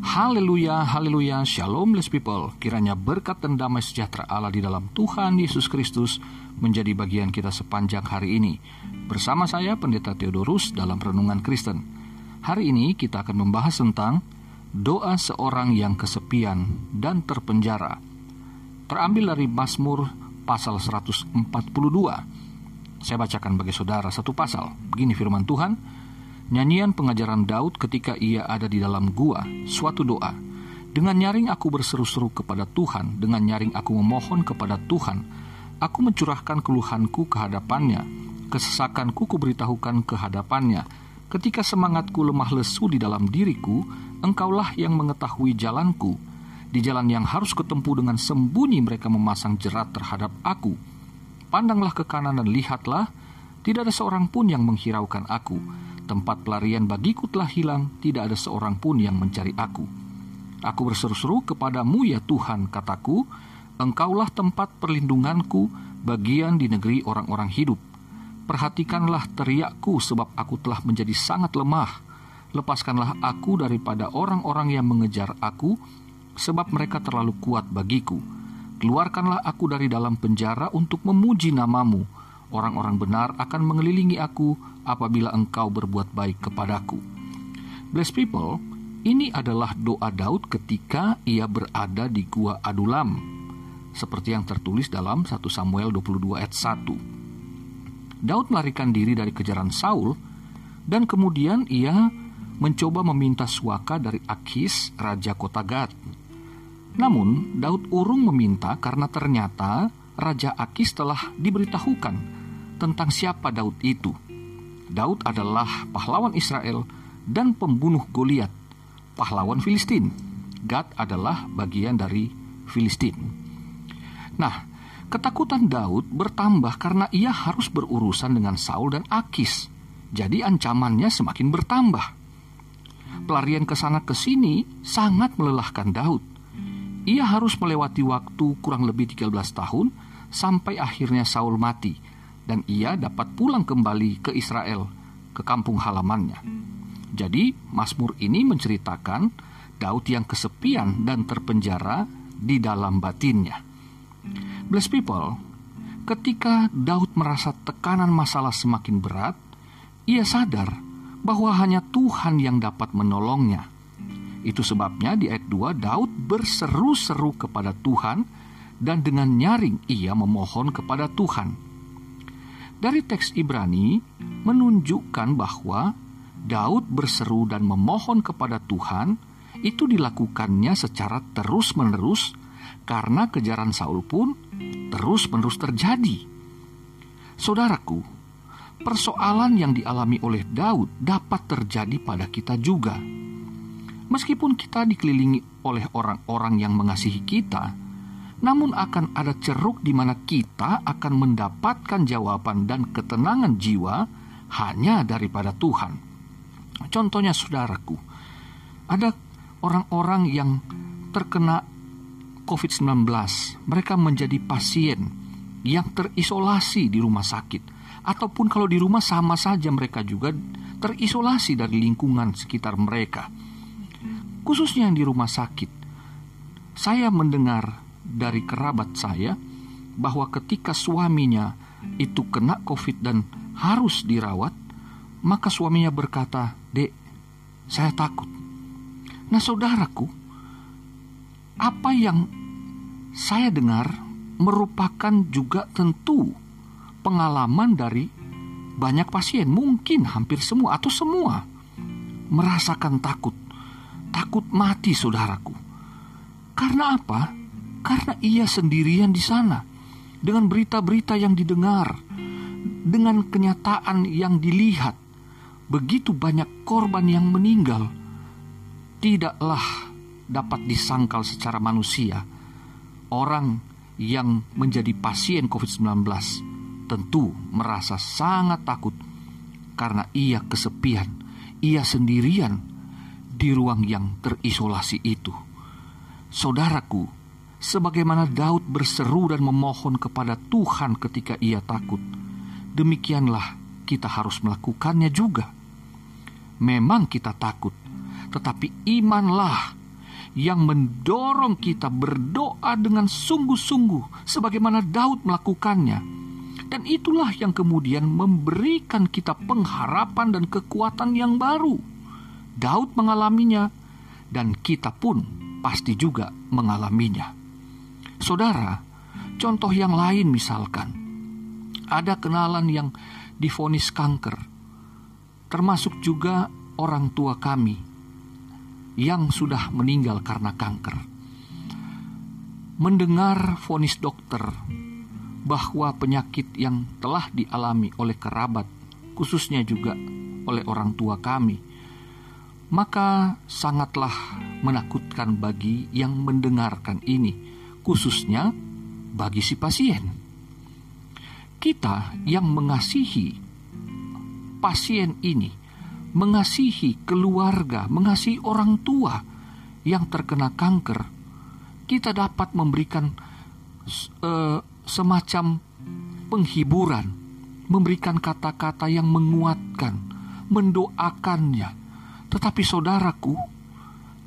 Haleluya, haleluya, shalom blessed people. Kiranya berkat dan damai sejahtera Allah di dalam Tuhan Yesus Kristus menjadi bagian kita sepanjang hari ini. Bersama saya Pendeta Theodorus dalam Renungan Kristen. Hari ini kita akan membahas tentang doa seorang yang kesepian dan terpenjara. Terambil dari Mazmur pasal 142. Saya bacakan bagi saudara satu pasal. Begini firman Tuhan, Nyanyian pengajaran Daud ketika ia ada di dalam gua, suatu doa. Dengan nyaring aku berseru-seru kepada Tuhan, dengan nyaring aku memohon kepada Tuhan. Aku mencurahkan keluhanku kehadapannya, kesesakanku kuberitahukan kehadapannya. Ketika semangatku lemah lesu di dalam diriku, engkaulah yang mengetahui jalanku. Di jalan yang harus kutempuh dengan sembunyi mereka memasang jerat terhadap aku. Pandanglah ke kanan dan lihatlah, tidak ada seorang pun yang menghiraukan aku Tempat pelarian bagiku telah hilang, tidak ada seorang pun yang mencari aku. Aku berseru-seru kepadamu ya Tuhan, kataku, Engkaulah tempat perlindunganku, bagian di negeri orang-orang hidup. Perhatikanlah teriakku sebab aku telah menjadi sangat lemah. Lepaskanlah aku daripada orang-orang yang mengejar aku, sebab mereka terlalu kuat bagiku. Keluarkanlah aku dari dalam penjara untuk memuji namamu. Orang-orang benar akan mengelilingi aku, apabila engkau berbuat baik kepadaku. Bless people, ini adalah doa Daud ketika ia berada di Gua Adulam, seperti yang tertulis dalam 1 Samuel 22 ayat 1. Daud melarikan diri dari kejaran Saul, dan kemudian ia mencoba meminta suaka dari Akis, Raja kota Gad. Namun, Daud urung meminta karena ternyata Raja Akis telah diberitahukan tentang siapa Daud itu – Daud adalah pahlawan Israel dan pembunuh Goliat, pahlawan Filistin. Gad adalah bagian dari Filistin. Nah, ketakutan Daud bertambah karena ia harus berurusan dengan Saul dan Akis. Jadi ancamannya semakin bertambah. Pelarian ke sana ke sini sangat melelahkan Daud. Ia harus melewati waktu kurang lebih 13 tahun sampai akhirnya Saul mati dan ia dapat pulang kembali ke Israel, ke kampung halamannya. Jadi, Mazmur ini menceritakan Daud yang kesepian dan terpenjara di dalam batinnya. Bless people, ketika Daud merasa tekanan masalah semakin berat, ia sadar bahwa hanya Tuhan yang dapat menolongnya. Itu sebabnya di ayat 2 Daud berseru-seru kepada Tuhan dan dengan nyaring ia memohon kepada Tuhan dari teks Ibrani menunjukkan bahwa Daud berseru dan memohon kepada Tuhan itu dilakukannya secara terus-menerus karena kejaran Saul pun terus-menerus terjadi. Saudaraku, persoalan yang dialami oleh Daud dapat terjadi pada kita juga. Meskipun kita dikelilingi oleh orang-orang yang mengasihi kita, namun akan ada ceruk di mana kita akan mendapatkan jawaban dan ketenangan jiwa hanya daripada Tuhan. Contohnya saudaraku, ada orang-orang yang terkena COVID-19, mereka menjadi pasien yang terisolasi di rumah sakit, ataupun kalau di rumah sama saja mereka juga terisolasi dari lingkungan sekitar mereka. Khususnya yang di rumah sakit, saya mendengar dari kerabat saya bahwa ketika suaminya itu kena COVID dan harus dirawat, maka suaminya berkata, "Dek, saya takut." Nah, saudaraku, apa yang saya dengar merupakan juga tentu pengalaman dari banyak pasien, mungkin hampir semua atau semua merasakan takut, takut mati, saudaraku. Karena apa? Karena ia sendirian di sana, dengan berita-berita yang didengar, dengan kenyataan yang dilihat, begitu banyak korban yang meninggal, tidaklah dapat disangkal secara manusia. Orang yang menjadi pasien COVID-19 tentu merasa sangat takut. Karena ia kesepian, ia sendirian di ruang yang terisolasi itu. Saudaraku, sebagaimana Daud berseru dan memohon kepada Tuhan ketika ia takut. Demikianlah kita harus melakukannya juga. Memang kita takut, tetapi imanlah yang mendorong kita berdoa dengan sungguh-sungguh sebagaimana Daud melakukannya. Dan itulah yang kemudian memberikan kita pengharapan dan kekuatan yang baru. Daud mengalaminya dan kita pun pasti juga mengalaminya. Saudara, contoh yang lain misalkan, ada kenalan yang difonis kanker, termasuk juga orang tua kami yang sudah meninggal karena kanker. Mendengar vonis dokter bahwa penyakit yang telah dialami oleh kerabat, khususnya juga oleh orang tua kami, maka sangatlah menakutkan bagi yang mendengarkan ini, khususnya bagi si pasien. Kita yang mengasihi pasien ini mengasihi keluarga, mengasihi orang tua yang terkena kanker, kita dapat memberikan uh, semacam penghiburan, memberikan kata-kata yang menguatkan, mendoakannya. Tetapi saudaraku,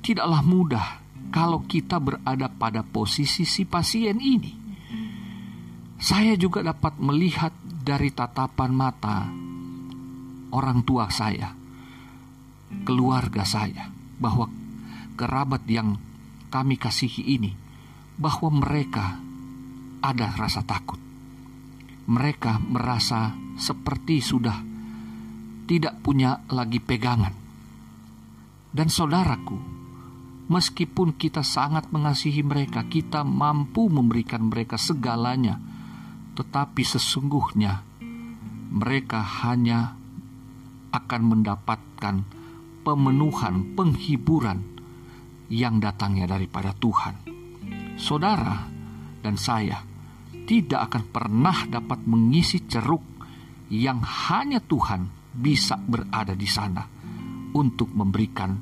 tidaklah mudah kalau kita berada pada posisi si pasien ini. Saya juga dapat melihat dari tatapan mata orang tua saya keluarga saya, bahwa kerabat yang kami kasihi ini, bahwa mereka ada rasa takut. Mereka merasa seperti sudah tidak punya lagi pegangan. Dan saudaraku, meskipun kita sangat mengasihi mereka, kita mampu memberikan mereka segalanya, tetapi sesungguhnya mereka hanya akan mendapatkan pemenuhan, penghiburan yang datangnya daripada Tuhan. Saudara dan saya tidak akan pernah dapat mengisi ceruk yang hanya Tuhan bisa berada di sana untuk memberikan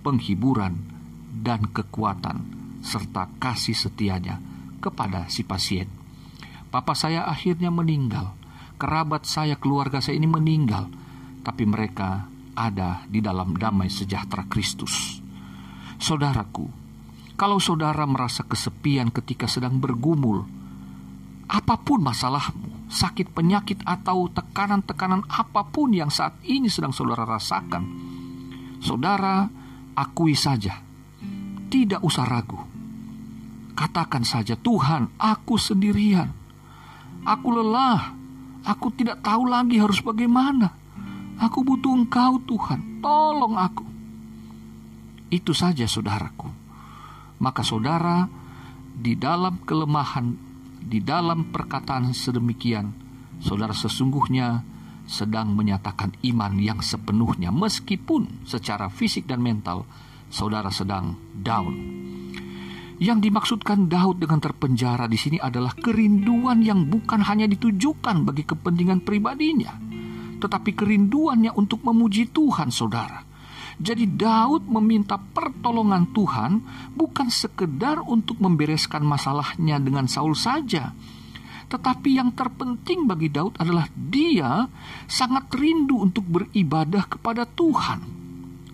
penghiburan dan kekuatan serta kasih setianya kepada si pasien. Papa saya akhirnya meninggal, kerabat saya, keluarga saya ini meninggal, tapi mereka ada di dalam damai sejahtera Kristus. Saudaraku, kalau saudara merasa kesepian ketika sedang bergumul, apa pun masalahmu, sakit penyakit atau tekanan-tekanan apa pun yang saat ini sedang saudara rasakan, saudara akui saja, tidak usah ragu. Katakan saja, Tuhan, aku sendirian. Aku lelah. Aku tidak tahu lagi harus bagaimana. Aku butuh engkau Tuhan, tolong aku. Itu saja saudaraku. Maka saudara di dalam kelemahan, di dalam perkataan sedemikian, saudara sesungguhnya sedang menyatakan iman yang sepenuhnya meskipun secara fisik dan mental saudara sedang down. Yang dimaksudkan Daud dengan terpenjara di sini adalah kerinduan yang bukan hanya ditujukan bagi kepentingan pribadinya, tetapi kerinduannya untuk memuji Tuhan, saudara. Jadi Daud meminta pertolongan Tuhan bukan sekedar untuk membereskan masalahnya dengan Saul saja. Tetapi yang terpenting bagi Daud adalah dia sangat rindu untuk beribadah kepada Tuhan.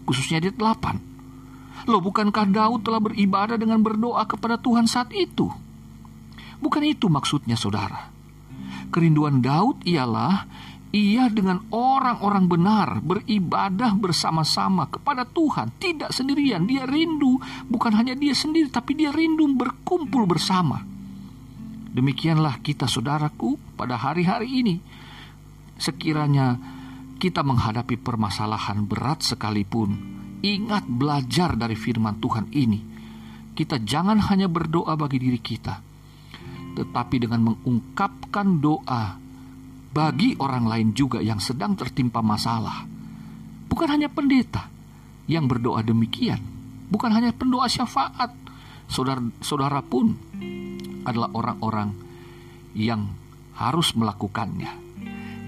Khususnya di 8. Loh bukankah Daud telah beribadah dengan berdoa kepada Tuhan saat itu? Bukan itu maksudnya saudara. Kerinduan Daud ialah ia dengan orang-orang benar beribadah bersama-sama kepada Tuhan, tidak sendirian. Dia rindu, bukan hanya dia sendiri, tapi dia rindu berkumpul bersama. Demikianlah kita, saudaraku, pada hari-hari ini, sekiranya kita menghadapi permasalahan berat sekalipun, ingat belajar dari firman Tuhan ini. Kita jangan hanya berdoa bagi diri kita, tetapi dengan mengungkapkan doa bagi orang lain juga yang sedang tertimpa masalah. Bukan hanya pendeta yang berdoa demikian, bukan hanya pendoa syafaat. Saudara-saudara pun adalah orang-orang yang harus melakukannya.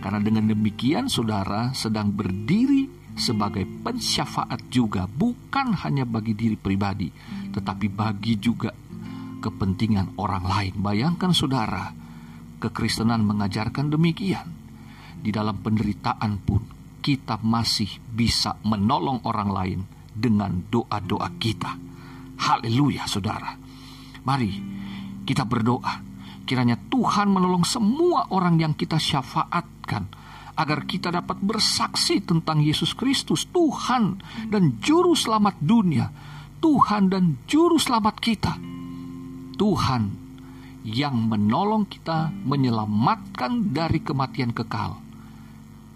Karena dengan demikian saudara sedang berdiri sebagai pensyafaat juga bukan hanya bagi diri pribadi, tetapi bagi juga kepentingan orang lain. Bayangkan saudara, kekristenan mengajarkan demikian. Di dalam penderitaan pun kita masih bisa menolong orang lain dengan doa-doa kita. Haleluya, saudara. Mari kita berdoa. Kiranya Tuhan menolong semua orang yang kita syafaatkan agar kita dapat bersaksi tentang Yesus Kristus, Tuhan dan Juru Selamat dunia, Tuhan dan Juru Selamat kita. Tuhan yang menolong kita menyelamatkan dari kematian kekal.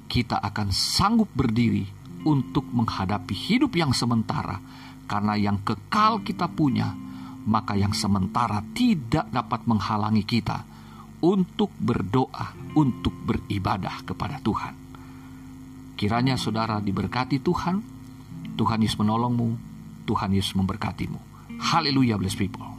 Kita akan sanggup berdiri untuk menghadapi hidup yang sementara, karena yang kekal kita punya maka yang sementara tidak dapat menghalangi kita untuk berdoa, untuk beribadah kepada Tuhan. Kiranya saudara diberkati Tuhan, Tuhan Yesus menolongmu, Tuhan Yesus memberkatimu. Haleluya, blessed people.